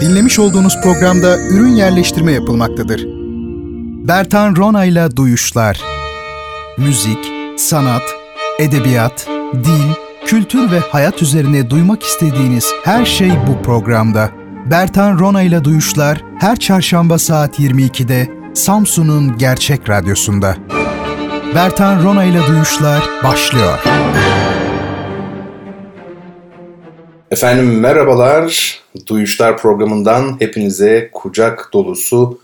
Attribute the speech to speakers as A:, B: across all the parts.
A: Dinlemiş olduğunuz programda ürün yerleştirme yapılmaktadır. Bertan Rona ile Duyuşlar Müzik, sanat, edebiyat, dil, kültür ve hayat üzerine duymak istediğiniz her şey bu programda. Bertan Rona ile Duyuşlar her çarşamba saat 22'de Samsun'un Gerçek Radyosu'nda. Bertan Rona ile Duyuşlar başlıyor.
B: Efendim merhabalar. Duyuşlar programından hepinize kucak dolusu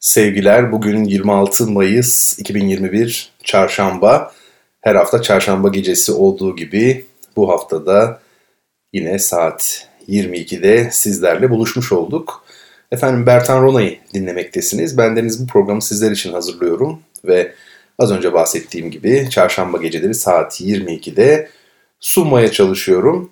B: sevgiler. Bugün 26 Mayıs 2021 Çarşamba. Her hafta çarşamba gecesi olduğu gibi bu haftada yine saat 22'de sizlerle buluşmuş olduk. Efendim Bertan Rona'yı dinlemektesiniz. Bendeniz bu programı sizler için hazırlıyorum ve az önce bahsettiğim gibi çarşamba geceleri saat 22'de sunmaya çalışıyorum.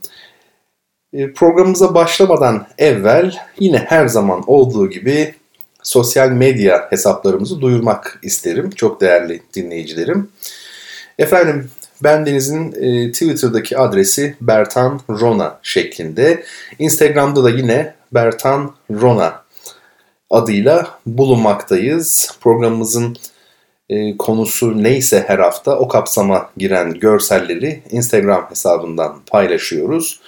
B: E, programımıza başlamadan evvel yine her zaman olduğu gibi sosyal medya hesaplarımızı duyurmak isterim. Çok değerli dinleyicilerim. Efendim bendenizin e, Twitter'daki adresi Bertan Rona şeklinde. Instagram'da da yine Bertan Rona adıyla bulunmaktayız. Programımızın e, konusu neyse her hafta o kapsama giren görselleri Instagram hesabından paylaşıyoruz.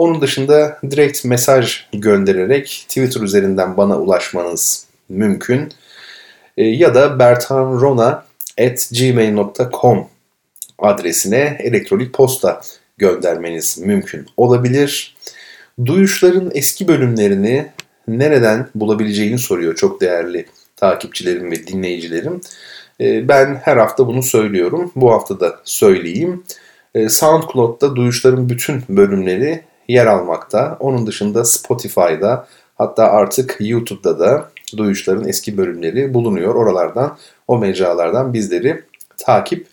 B: Onun dışında direkt mesaj göndererek Twitter üzerinden bana ulaşmanız mümkün. E, ya da bertanrona.gmail.com adresine elektronik posta göndermeniz mümkün olabilir. Duyuşların eski bölümlerini nereden bulabileceğini soruyor çok değerli takipçilerim ve dinleyicilerim. E, ben her hafta bunu söylüyorum. Bu hafta da söyleyeyim. E, SoundCloud'da Duyuşların bütün bölümleri yer almakta. Onun dışında Spotify'da hatta artık YouTube'da da Duyuşların eski bölümleri bulunuyor. Oralardan, o mecralardan bizleri takip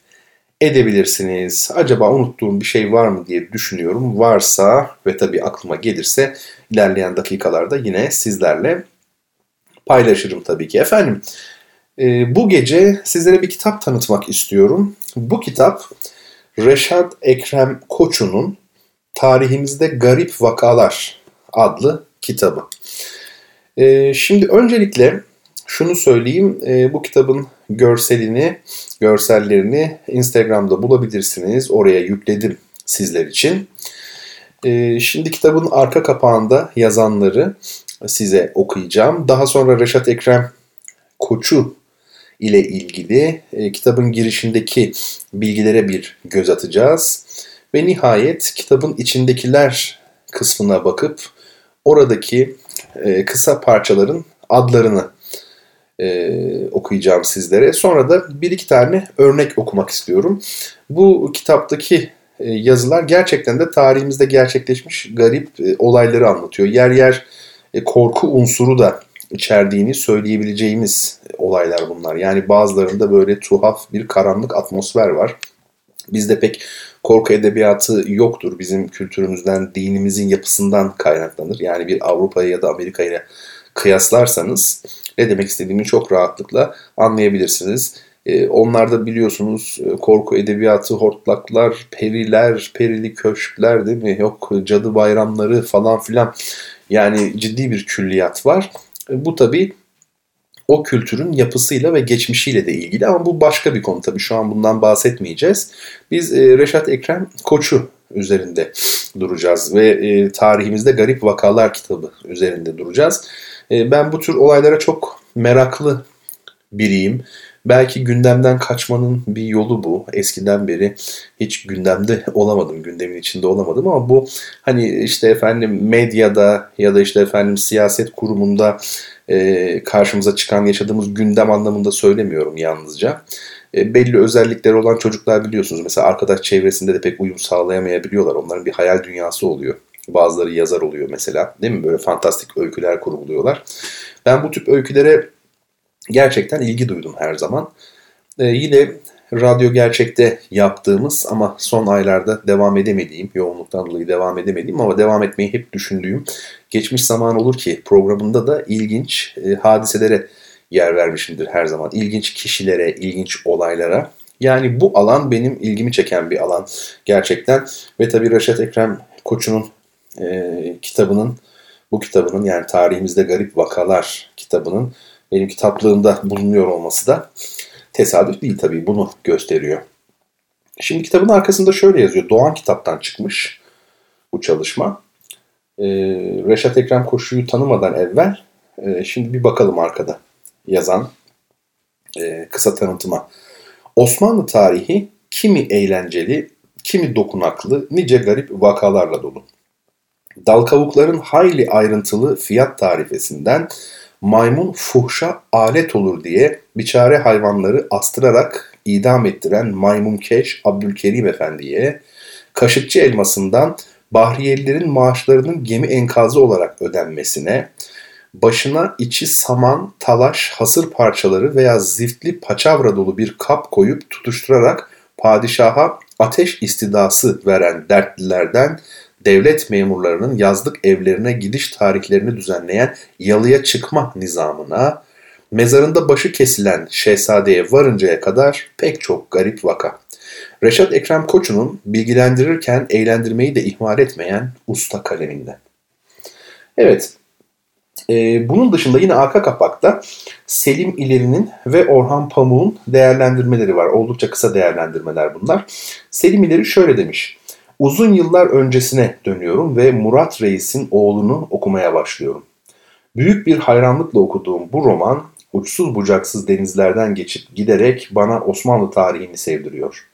B: edebilirsiniz. Acaba unuttuğum bir şey var mı diye düşünüyorum. Varsa ve tabii aklıma gelirse ilerleyen dakikalarda yine sizlerle paylaşırım tabii ki. Efendim e, bu gece sizlere bir kitap tanıtmak istiyorum. Bu kitap Reşat Ekrem Koçu'nun Tarihimizde Garip Vakalar adlı kitabı. Ee, şimdi öncelikle şunu söyleyeyim. E, bu kitabın görselini, görsellerini Instagram'da bulabilirsiniz. Oraya yükledim sizler için. E, şimdi kitabın arka kapağında yazanları size okuyacağım. Daha sonra Reşat Ekrem Koçu ile ilgili e, kitabın girişindeki bilgilere bir göz atacağız. Ve nihayet kitabın içindekiler kısmına bakıp oradaki e, kısa parçaların adlarını e, okuyacağım sizlere. Sonra da bir iki tane örnek okumak istiyorum. Bu kitaptaki e, yazılar gerçekten de tarihimizde gerçekleşmiş garip e, olayları anlatıyor. Yer yer e, korku unsuru da içerdiğini söyleyebileceğimiz olaylar bunlar. Yani bazılarında böyle tuhaf bir karanlık atmosfer var. Bizde pek korku edebiyatı yoktur. Bizim kültürümüzden, dinimizin yapısından kaynaklanır. Yani bir Avrupa'ya ya da Amerika'ya kıyaslarsanız ne demek istediğimi çok rahatlıkla anlayabilirsiniz. Ee, onlarda biliyorsunuz e, korku edebiyatı, hortlaklar, periler, perili köşkler değil mi? Yok cadı bayramları falan filan. Yani ciddi bir külliyat var. E, bu tabii o kültürün yapısıyla ve geçmişiyle de ilgili ama bu başka bir konu tabii şu an bundan bahsetmeyeceğiz. Biz e, Reşat Ekrem Koçu üzerinde duracağız ve e, tarihimizde garip vakalar kitabı üzerinde duracağız. E, ben bu tür olaylara çok meraklı biriyim. Belki gündemden kaçmanın bir yolu bu. Eskiden beri hiç gündemde olamadım, gündemin içinde olamadım ama bu hani işte efendim medyada ya da işte efendim siyaset kurumunda e, karşımıza çıkan yaşadığımız gündem anlamında söylemiyorum yalnızca. E, belli özellikleri olan çocuklar biliyorsunuz. Mesela arkadaş çevresinde de pek uyum sağlayamayabiliyorlar. Onların bir hayal dünyası oluyor. Bazıları yazar oluyor mesela. Değil mi? Böyle fantastik öyküler kuruluyorlar. Ben bu tip öykülere gerçekten ilgi duydum her zaman. Ee, yine radyo gerçekte yaptığımız ama son aylarda devam edemediğim, yoğunluktan dolayı devam edemediğim ama devam etmeyi hep düşündüğüm geçmiş zaman olur ki programında da ilginç e, hadiselere yer vermişimdir her zaman. İlginç kişilere, ilginç olaylara. Yani bu alan benim ilgimi çeken bir alan gerçekten. Ve tabii Reşat Ekrem Koçu'nun e, kitabının bu kitabının yani tarihimizde garip vakalar kitabının benim kitaplığımda bulunuyor olması da tesadüf değil tabii bunu gösteriyor. Şimdi kitabın arkasında şöyle yazıyor. Doğan kitaptan çıkmış bu çalışma. Ee, Reşat Ekrem Koşu'yu tanımadan evvel e, şimdi bir bakalım arkada yazan e, kısa tanıtıma. Osmanlı tarihi kimi eğlenceli, kimi dokunaklı, nice garip vakalarla dolu. Dal kavukların hayli ayrıntılı fiyat tarifesinden maymun fuhşa alet olur diye biçare hayvanları astırarak idam ettiren maymunkeş Abdülkerim Efendi'ye, Kaşıkçı elmasından Bahriyelilerin maaşlarının gemi enkazı olarak ödenmesine, başına içi saman, talaş, hasır parçaları veya ziftli paçavra dolu bir kap koyup tutuşturarak padişaha ateş istidası veren dertlilerden devlet memurlarının yazlık evlerine gidiş tarihlerini düzenleyen yalıya çıkma nizamına, mezarında başı kesilen şehzadeye varıncaya kadar pek çok garip vaka. Reşat Ekrem Koçu'nun bilgilendirirken eğlendirmeyi de ihmal etmeyen usta kaleminden. Evet, e, bunun dışında yine arka kapakta Selim İleri'nin ve Orhan Pamuk'un değerlendirmeleri var. Oldukça kısa değerlendirmeler bunlar. Selim İleri şöyle demiş. Uzun yıllar öncesine dönüyorum ve Murat Reis'in oğlunu okumaya başlıyorum. Büyük bir hayranlıkla okuduğum bu roman uçsuz bucaksız denizlerden geçip giderek bana Osmanlı tarihini sevdiriyor.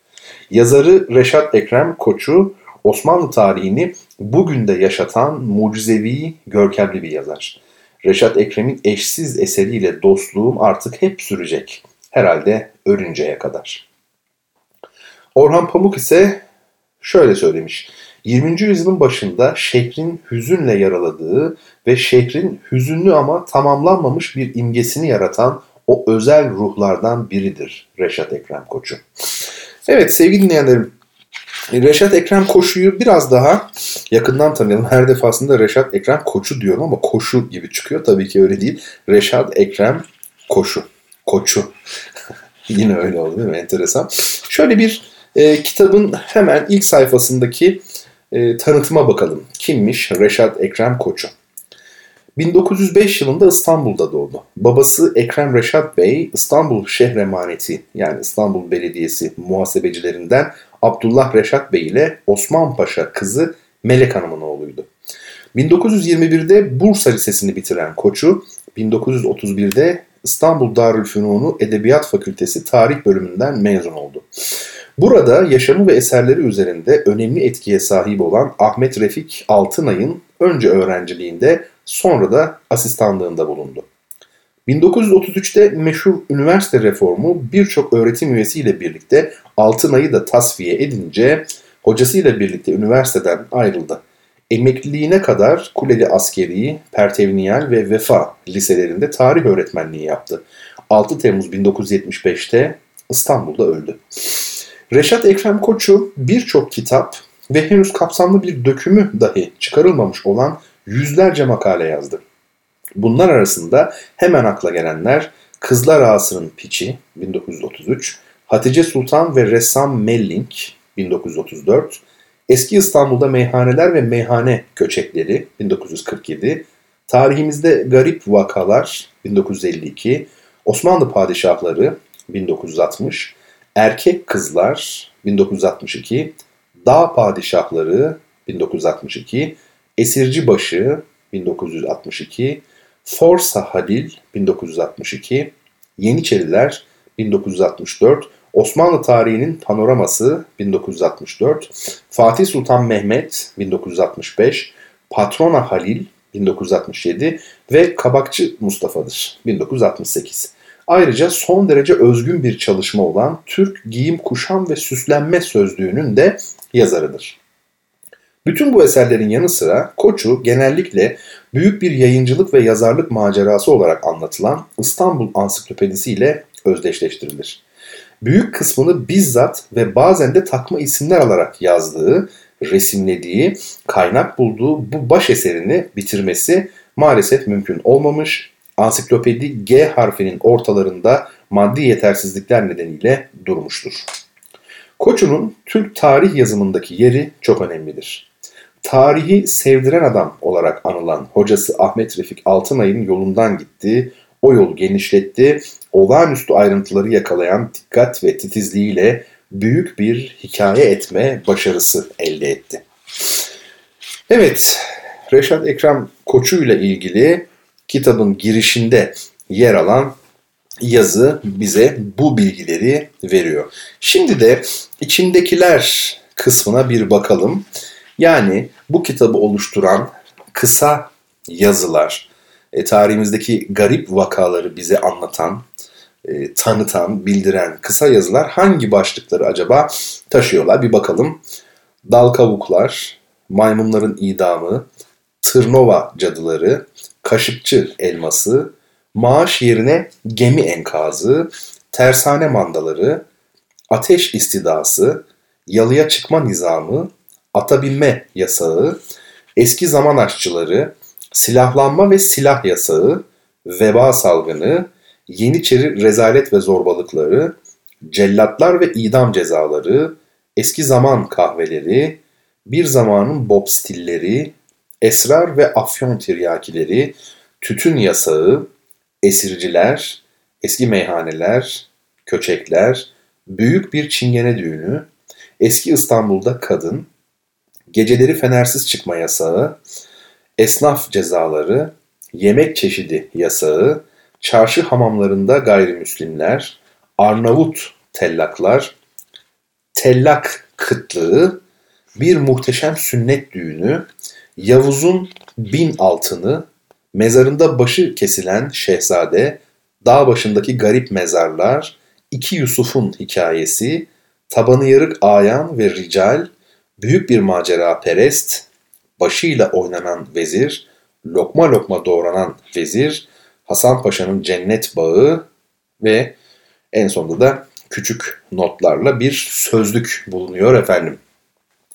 B: Yazarı Reşat Ekrem Koçu Osmanlı tarihini bugün de yaşatan mucizevi, görkemli bir yazar. Reşat Ekrem'in eşsiz eseriyle dostluğum artık hep sürecek. Herhalde ölünceye kadar. Orhan Pamuk ise şöyle söylemiş. 20. yüzyılın başında şehrin hüzünle yaraladığı ve şehrin hüzünlü ama tamamlanmamış bir imgesini yaratan o özel ruhlardan biridir Reşat Ekrem Koçu. Evet sevgili dinleyenlerim Reşat Ekrem Koçu'yu biraz daha yakından tanıyalım. Her defasında Reşat Ekrem Koçu diyorum ama Koşu gibi çıkıyor. Tabii ki öyle değil. Reşat Ekrem Koşu. Koçu. Yine öyle oldu değil mi? Enteresan. Şöyle bir e, kitabın hemen ilk sayfasındaki e, tanıtıma bakalım. Kimmiş Reşat Ekrem Koçu? 1905 yılında İstanbul'da doğdu. Babası Ekrem Reşat Bey İstanbul Şehremaneti yani İstanbul Belediyesi muhasebecilerinden Abdullah Reşat Bey ile Osman Paşa kızı Melek Hanım'ın oğluydu. 1921'de Bursa Lisesi'ni bitiren Koçu 1931'de İstanbul Darülfünunu Edebiyat Fakültesi Tarih bölümünden mezun oldu. Burada yaşamı ve eserleri üzerinde önemli etkiye sahip olan Ahmet Refik Altınay'ın önce öğrenciliğinde sonra da asistanlığında bulundu. 1933'te meşhur üniversite reformu birçok öğretim üyesiyle birlikte Altınay'ı da tasfiye edince hocasıyla birlikte üniversiteden ayrıldı. Emekliliğine kadar Kuleli Askeri, Pertevniyal ve Vefa liselerinde tarih öğretmenliği yaptı. 6 Temmuz 1975'te İstanbul'da öldü. Reşat Ekrem Koçu birçok kitap ve henüz kapsamlı bir dökümü dahi çıkarılmamış olan yüzlerce makale yazdı. Bunlar arasında hemen akla gelenler Kızlar Ağası'nın Piçi 1933, Hatice Sultan ve Ressam Melling 1934, Eski İstanbul'da Meyhaneler ve Meyhane Köçekleri 1947, Tarihimizde Garip Vakalar 1952, Osmanlı Padişahları 1960, Erkek Kızlar 1962, Dağ Padişahları 1962, Esirci Başı 1962, Forsa Halil 1962, Yeniçeriler 1964, Osmanlı tarihinin panoraması 1964, Fatih Sultan Mehmet 1965, Patrona Halil 1967 ve Kabakçı Mustafa'dır 1968. Ayrıca son derece özgün bir çalışma olan Türk Giyim Kuşam ve Süslenme Sözlüğü'nün de yazarıdır. Bütün bu eserlerin yanı sıra Koçu genellikle büyük bir yayıncılık ve yazarlık macerası olarak anlatılan İstanbul Ansiklopedisi ile özdeşleştirilir. Büyük kısmını bizzat ve bazen de takma isimler alarak yazdığı, resimlediği, kaynak bulduğu bu baş eserini bitirmesi maalesef mümkün olmamış. Ansiklopedi G harfinin ortalarında maddi yetersizlikler nedeniyle durmuştur. Koçu'nun Türk tarih yazımındaki yeri çok önemlidir Tarihi sevdiren adam olarak anılan hocası Ahmet Refik Altınay'ın yolundan gitti, o yolu genişletti, olağanüstü ayrıntıları yakalayan dikkat ve titizliğiyle büyük bir hikaye etme başarısı elde etti. Evet, Reşat Ekrem Koçu ile ilgili kitabın girişinde yer alan yazı bize bu bilgileri veriyor. Şimdi de içindekiler kısmına bir bakalım. Yani bu kitabı oluşturan kısa yazılar, e, tarihimizdeki garip vakaları bize anlatan, e, tanıtan, bildiren kısa yazılar hangi başlıkları acaba taşıyorlar? Bir bakalım. Dal kavuklar, maymunların idamı, Tırnova cadıları, kaşıkçı elması, maaş yerine gemi enkazı, tersane mandaları, ateş istidası, yalıya çıkma nizamı, ata binme yasağı, eski zaman aşçıları, silahlanma ve silah yasağı, veba salgını, Yeniçeri rezalet ve zorbalıkları, cellatlar ve idam cezaları, eski zaman kahveleri, bir zamanın bob stilleri, esrar ve afyon tiryakileri, tütün yasağı, esirciler, eski meyhaneler, köçekler, büyük bir çingene düğünü, eski İstanbul'da kadın, geceleri fenersiz çıkma yasağı, esnaf cezaları, yemek çeşidi yasağı, çarşı hamamlarında gayrimüslimler, Arnavut tellaklar, tellak kıtlığı, bir muhteşem sünnet düğünü, Yavuz'un bin altını, mezarında başı kesilen şehzade, dağ başındaki garip mezarlar, iki Yusuf'un hikayesi, tabanı yarık ayan ve rical, büyük bir macera perest, başıyla oynanan vezir, lokma lokma doğranan vezir, Hasan Paşa'nın cennet bağı ve en sonunda da küçük notlarla bir sözlük bulunuyor efendim.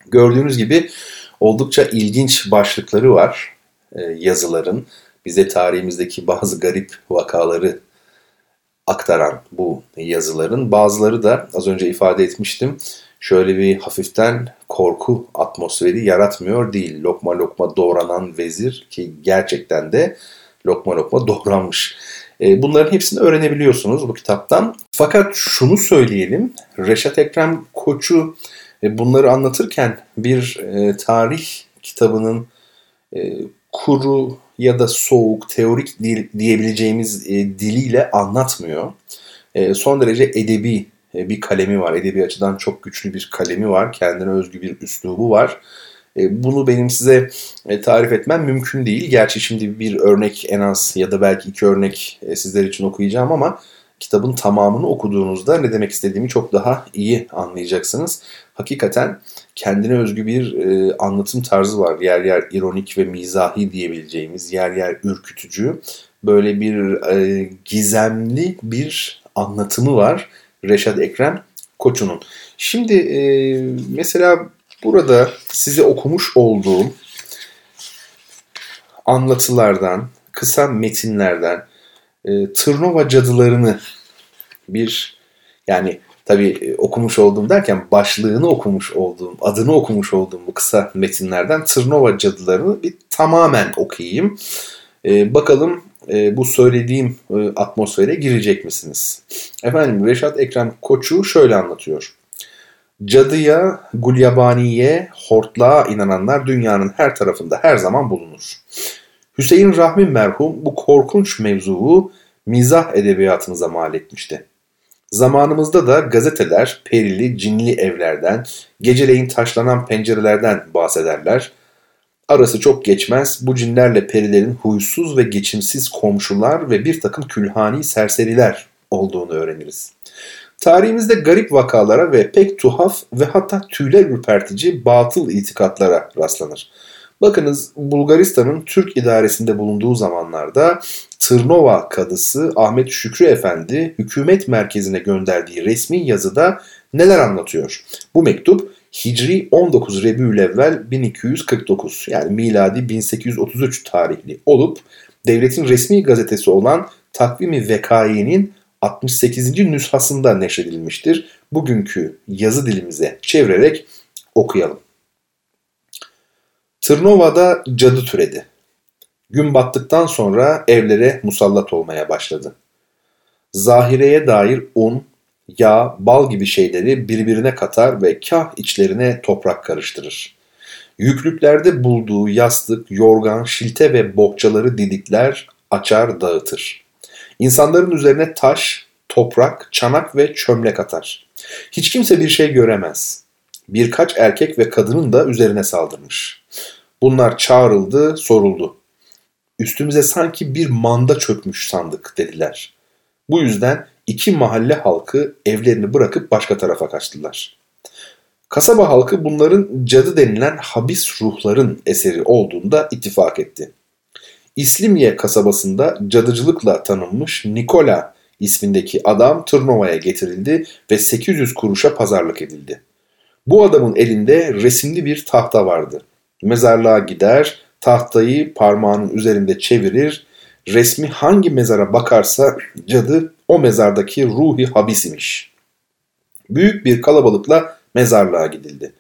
B: Gördüğünüz gibi oldukça ilginç başlıkları var e, yazıların. Bize tarihimizdeki bazı garip vakaları aktaran bu yazıların. Bazıları da az önce ifade etmiştim. Şöyle bir hafiften korku atmosferi yaratmıyor değil. Lokma lokma doğranan vezir ki gerçekten de lokma lokma doğranmış. E, bunların hepsini öğrenebiliyorsunuz bu kitaptan. Fakat şunu söyleyelim. Reşat Ekrem Koç'u bunları anlatırken bir e, tarih kitabının kuru ya da soğuk, teorik diyebileceğimiz diliyle anlatmıyor. Son derece edebi bir kalemi var. Edebi açıdan çok güçlü bir kalemi var. Kendine özgü bir üslubu var. E, bunu benim size e, tarif etmem mümkün değil. Gerçi şimdi bir örnek en az ya da belki iki örnek e, sizler için okuyacağım ama kitabın tamamını okuduğunuzda ne demek istediğimi çok daha iyi anlayacaksınız. Hakikaten kendine özgü bir anlatım tarzı var. Yer yer ironik ve mizahi diyebileceğimiz, yer yer ürkütücü. Böyle bir gizemli bir anlatımı var Reşat Ekrem Koçu'nun. Şimdi mesela Burada size okumuş olduğum anlatılardan, kısa metinlerden e, Tırnova cadılarını bir yani tabii e, okumuş olduğum derken başlığını okumuş olduğum, adını okumuş olduğum bu kısa metinlerden Tırnova cadılarını bir tamamen okuyayım. E, bakalım e, bu söylediğim e, atmosfere girecek misiniz? Efendim Reşat Ekrem Koçu şöyle anlatıyor. Cadıya, gulyabaniye, hortlağa inananlar dünyanın her tarafında her zaman bulunur. Hüseyin Rahmi merhum bu korkunç mevzuu mizah edebiyatımıza mal etmişti. Zamanımızda da gazeteler perili, cinli evlerden, geceleyin taşlanan pencerelerden bahsederler. Arası çok geçmez bu cinlerle perilerin huysuz ve geçimsiz komşular ve bir takım külhani serseriler olduğunu öğreniriz. Tarihimizde garip vakalara ve pek tuhaf ve hatta tüyler ürpertici batıl itikatlara rastlanır. Bakınız Bulgaristan'ın Türk idaresinde bulunduğu zamanlarda Tırnova kadısı Ahmet Şükrü Efendi hükümet merkezine gönderdiği resmi yazıda neler anlatıyor? Bu mektup Hicri 19 Rebiülevvel 1249 yani miladi 1833 tarihli olup devletin resmi gazetesi olan Takvimi Vekai'nin 68. nüshasında neşredilmiştir. Bugünkü yazı dilimize çevirerek okuyalım. Tırnova'da cadı türedi. Gün battıktan sonra evlere musallat olmaya başladı. Zahireye dair un, yağ, bal gibi şeyleri birbirine katar ve kah içlerine toprak karıştırır. Yüklüklerde bulduğu yastık, yorgan, şilte ve bokçaları didikler, açar, dağıtır. İnsanların üzerine taş, toprak, çanak ve çömlek atar. Hiç kimse bir şey göremez. Birkaç erkek ve kadının da üzerine saldırmış. Bunlar çağrıldı, soruldu. Üstümüze sanki bir manda çökmüş sandık dediler. Bu yüzden iki mahalle halkı evlerini bırakıp başka tarafa kaçtılar. Kasaba halkı bunların cadı denilen habis ruhların eseri olduğunda ittifak etti. İslimye kasabasında cadıcılıkla tanınmış Nikola ismindeki adam Tırnova'ya getirildi ve 800 kuruşa pazarlık edildi. Bu adamın elinde resimli bir tahta vardı. Mezarlığa gider, tahtayı parmağının üzerinde çevirir, resmi hangi mezara bakarsa cadı o mezardaki ruhi habis imiş. Büyük bir kalabalıkla mezarlığa gidildi.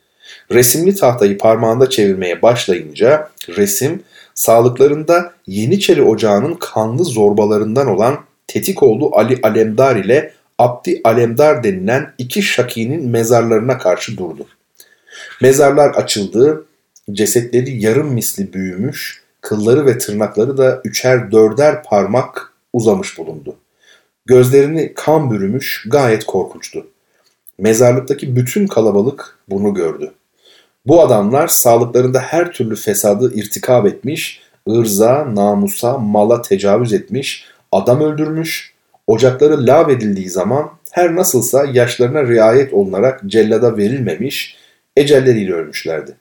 B: Resimli tahtayı parmağında çevirmeye başlayınca resim sağlıklarında Yeniçeri Ocağı'nın kanlı zorbalarından olan Tetikoğlu Ali Alemdar ile Abdi Alemdar denilen iki şakinin mezarlarına karşı durdu. Mezarlar açıldı, cesetleri yarım misli büyümüş, kılları ve tırnakları da üçer dörder parmak uzamış bulundu. Gözlerini kan bürümüş, gayet korkunçtu. Mezarlıktaki bütün kalabalık bunu gördü. Bu adamlar sağlıklarında her türlü fesadı irtikab etmiş, ırza, namusa, mala tecavüz etmiş, adam öldürmüş, ocakları lav edildiği zaman her nasılsa yaşlarına riayet olunarak cellada verilmemiş, ecelleriyle ölmüşlerdi.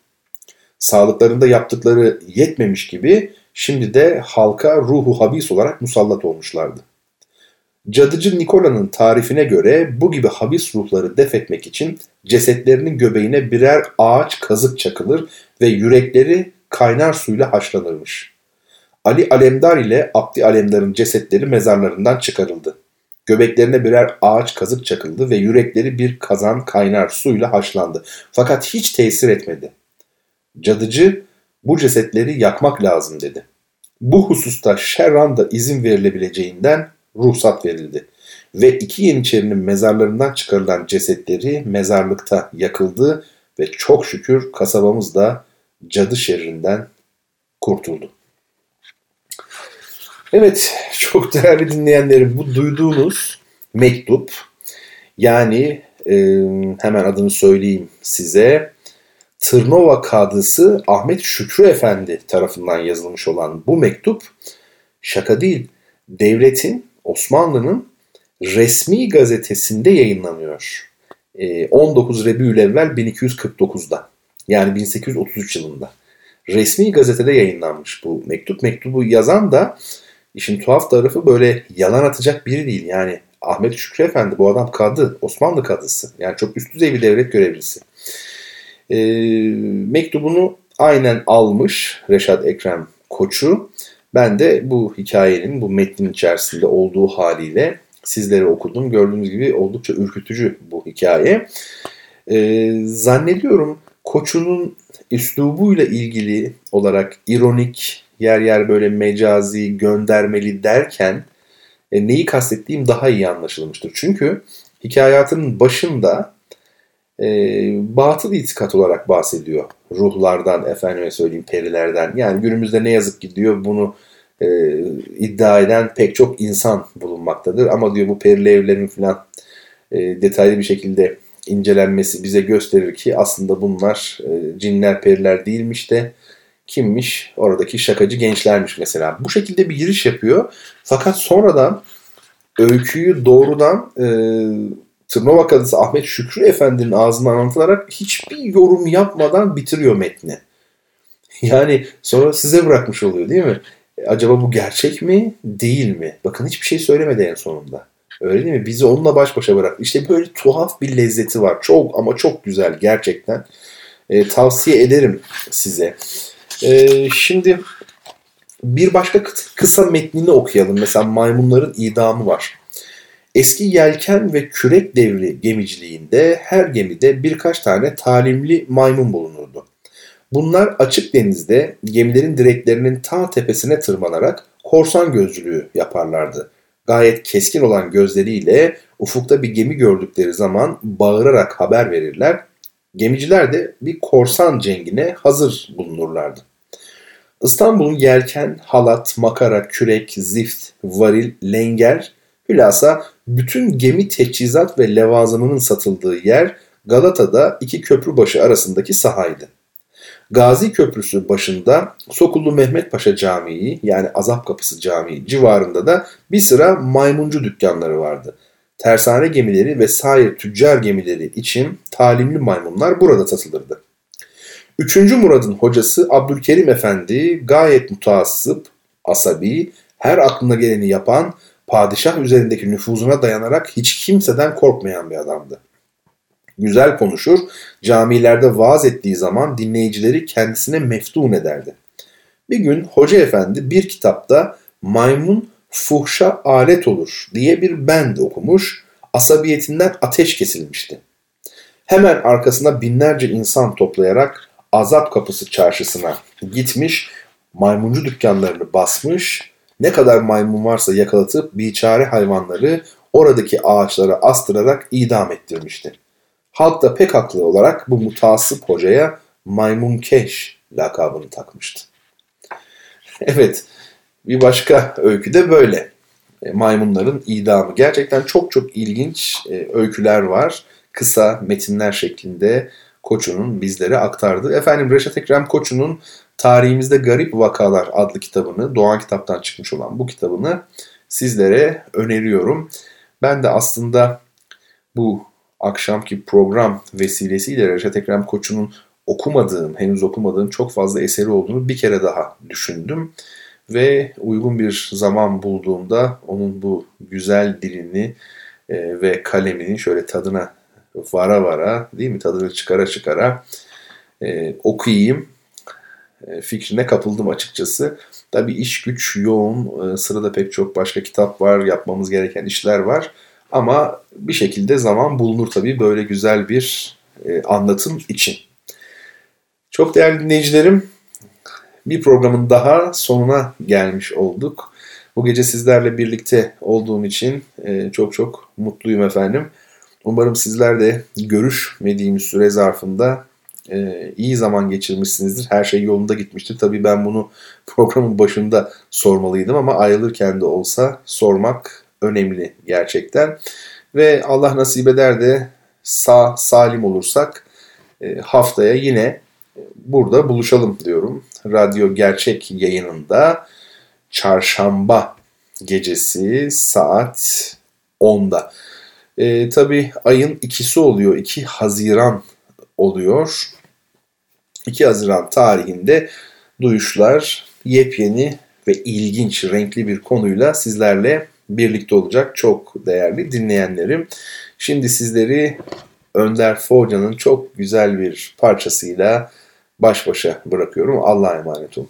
B: Sağlıklarında yaptıkları yetmemiş gibi şimdi de halka ruhu habis olarak musallat olmuşlardı. Cadıcı Nikola'nın tarifine göre bu gibi habis ruhları def etmek için cesetlerinin göbeğine birer ağaç kazık çakılır ve yürekleri kaynar suyla haşlanırmış. Ali Alemdar ile Abdi Alemdar'ın cesetleri mezarlarından çıkarıldı. Göbeklerine birer ağaç kazık çakıldı ve yürekleri bir kazan kaynar suyla haşlandı. Fakat hiç tesir etmedi. Cadıcı bu cesetleri yakmak lazım dedi. Bu hususta şerran da izin verilebileceğinden ruhsat verildi. Ve iki Yeniçerinin mezarlarından çıkarılan cesetleri mezarlıkta yakıldı ve çok şükür kasabamız da cadı şerrinden kurtuldu. Evet, çok değerli dinleyenlerim bu duyduğunuz mektup yani e, hemen adını söyleyeyim size. Tırnova Kadısı Ahmet Şükrü Efendi tarafından yazılmış olan bu mektup şaka değil, devletin Osmanlı'nın resmi gazetesinde yayınlanıyor. 19 Rebiülevvel 1249'da yani 1833 yılında. Resmi gazetede yayınlanmış bu mektup. Mektubu yazan da işin tuhaf tarafı böyle yalan atacak biri değil. Yani Ahmet Şükrü Efendi bu adam kadı, Osmanlı kadısı. Yani çok üst düzey bir devlet görevlisi. E, mektubunu aynen almış Reşat Ekrem Koçu ben de bu hikayenin bu metnin içerisinde olduğu haliyle sizlere okudum. Gördüğünüz gibi oldukça ürkütücü bu hikaye. Ee, zannediyorum Koçu'nun üslubuyla ilgili olarak ironik, yer yer böyle mecazi, göndermeli derken e, neyi kastettiğim daha iyi anlaşılmıştır. Çünkü hikayatının başında e, batıl itikat olarak bahsediyor. Ruhlardan, efendime söyleyeyim perilerden. Yani günümüzde ne yazık ki diyor bunu e, iddia eden pek çok insan bulunmaktadır. Ama diyor bu perili evlerin falan e, detaylı bir şekilde incelenmesi bize gösterir ki aslında bunlar e, cinler periler değilmiş de kimmiş? Oradaki şakacı gençlermiş mesela. Bu şekilde bir giriş yapıyor. Fakat sonradan öyküyü doğrudan e, Tırnova Kadısı Ahmet Şükrü Efendi'nin ağzından anlatılarak hiçbir yorum yapmadan bitiriyor metni. Yani sonra size bırakmış oluyor değil mi? E, acaba bu gerçek mi değil mi? Bakın hiçbir şey söylemedi en sonunda. Öyle değil mi? Bizi onunla baş başa bırak. İşte böyle tuhaf bir lezzeti var. Çok ama çok güzel gerçekten. E, tavsiye ederim size. E, şimdi bir başka kısa metnini okuyalım. Mesela maymunların idamı var. Eski yelken ve kürek devri gemiciliğinde her gemide birkaç tane talimli maymun bulunurdu. Bunlar açık denizde gemilerin direklerinin ta tepesine tırmanarak korsan gözcülüğü yaparlardı. Gayet keskin olan gözleriyle ufukta bir gemi gördükleri zaman bağırarak haber verirler. Gemiciler de bir korsan cengine hazır bulunurlardı. İstanbul'un yelken, halat, makara, kürek, zift, varil, lenger, hülasa bütün gemi teçhizat ve levazımının satıldığı yer Galata'da iki köprü başı arasındaki sahaydı. Gazi Köprüsü başında Sokullu Mehmet Paşa Camii yani Azap Kapısı Camii civarında da bir sıra maymuncu dükkanları vardı. Tersane gemileri ve sair tüccar gemileri için talimli maymunlar burada satılırdı. Üçüncü Murad'ın hocası Abdülkerim Efendi gayet mutaassıp, asabi, her aklına geleni yapan, padişah üzerindeki nüfuzuna dayanarak hiç kimseden korkmayan bir adamdı. Güzel konuşur, camilerde vaaz ettiği zaman dinleyicileri kendisine meftun ederdi. Bir gün Hoca Efendi bir kitapta maymun fuhşa alet olur diye bir bend okumuş, asabiyetinden ateş kesilmişti. Hemen arkasına binlerce insan toplayarak Azap Kapısı çarşısına gitmiş, maymuncu dükkanlarını basmış, ne kadar maymun varsa yakalatıp biçare hayvanları oradaki ağaçlara astırarak idam ettirmişti. Halk da pek haklı olarak bu mutasip hocaya maymun keş lakabını takmıştı. Evet, bir başka öykü de böyle. E, maymunların idamı. Gerçekten çok çok ilginç e, öyküler var. Kısa metinler şeklinde Koçu'nun bizlere aktardı. Efendim Reşat Ekrem Koçu'nun Tarihimizde Garip Vakalar adlı kitabını, Doğan Kitap'tan çıkmış olan bu kitabını sizlere öneriyorum. Ben de aslında bu akşamki program vesilesiyle Reşat Ekrem Koçu'nun okumadığım, henüz okumadığım çok fazla eseri olduğunu bir kere daha düşündüm. Ve uygun bir zaman bulduğumda onun bu güzel dilini e, ve kalemini şöyle tadına vara vara değil mi tadını çıkara çıkara e, okuyayım fikrine kapıldım açıkçası. Tabi iş güç yoğun, e, sırada pek çok başka kitap var, yapmamız gereken işler var. Ama bir şekilde zaman bulunur tabii böyle güzel bir e, anlatım için. Çok değerli dinleyicilerim, bir programın daha sonuna gelmiş olduk. Bu gece sizlerle birlikte olduğum için e, çok çok mutluyum efendim. Umarım sizler de görüşmediğimiz süre zarfında e, iyi zaman geçirmişsinizdir. Her şey yolunda gitmiştir. Tabii ben bunu programın başında sormalıydım ama ayrılırken de olsa sormak önemli gerçekten. Ve Allah nasip eder de sağ salim olursak e, haftaya yine burada buluşalım diyorum. Radyo Gerçek yayınında çarşamba gecesi saat 10'da. E, tabii ayın ikisi oluyor. 2 Haziran oluyor. 2 Haziran tarihinde duyuşlar yepyeni ve ilginç, renkli bir konuyla sizlerle birlikte olacak çok değerli dinleyenlerim. Şimdi sizleri Önder Foğca'nın çok güzel bir parçasıyla baş başa bırakıyorum. Allah'a emanet olun.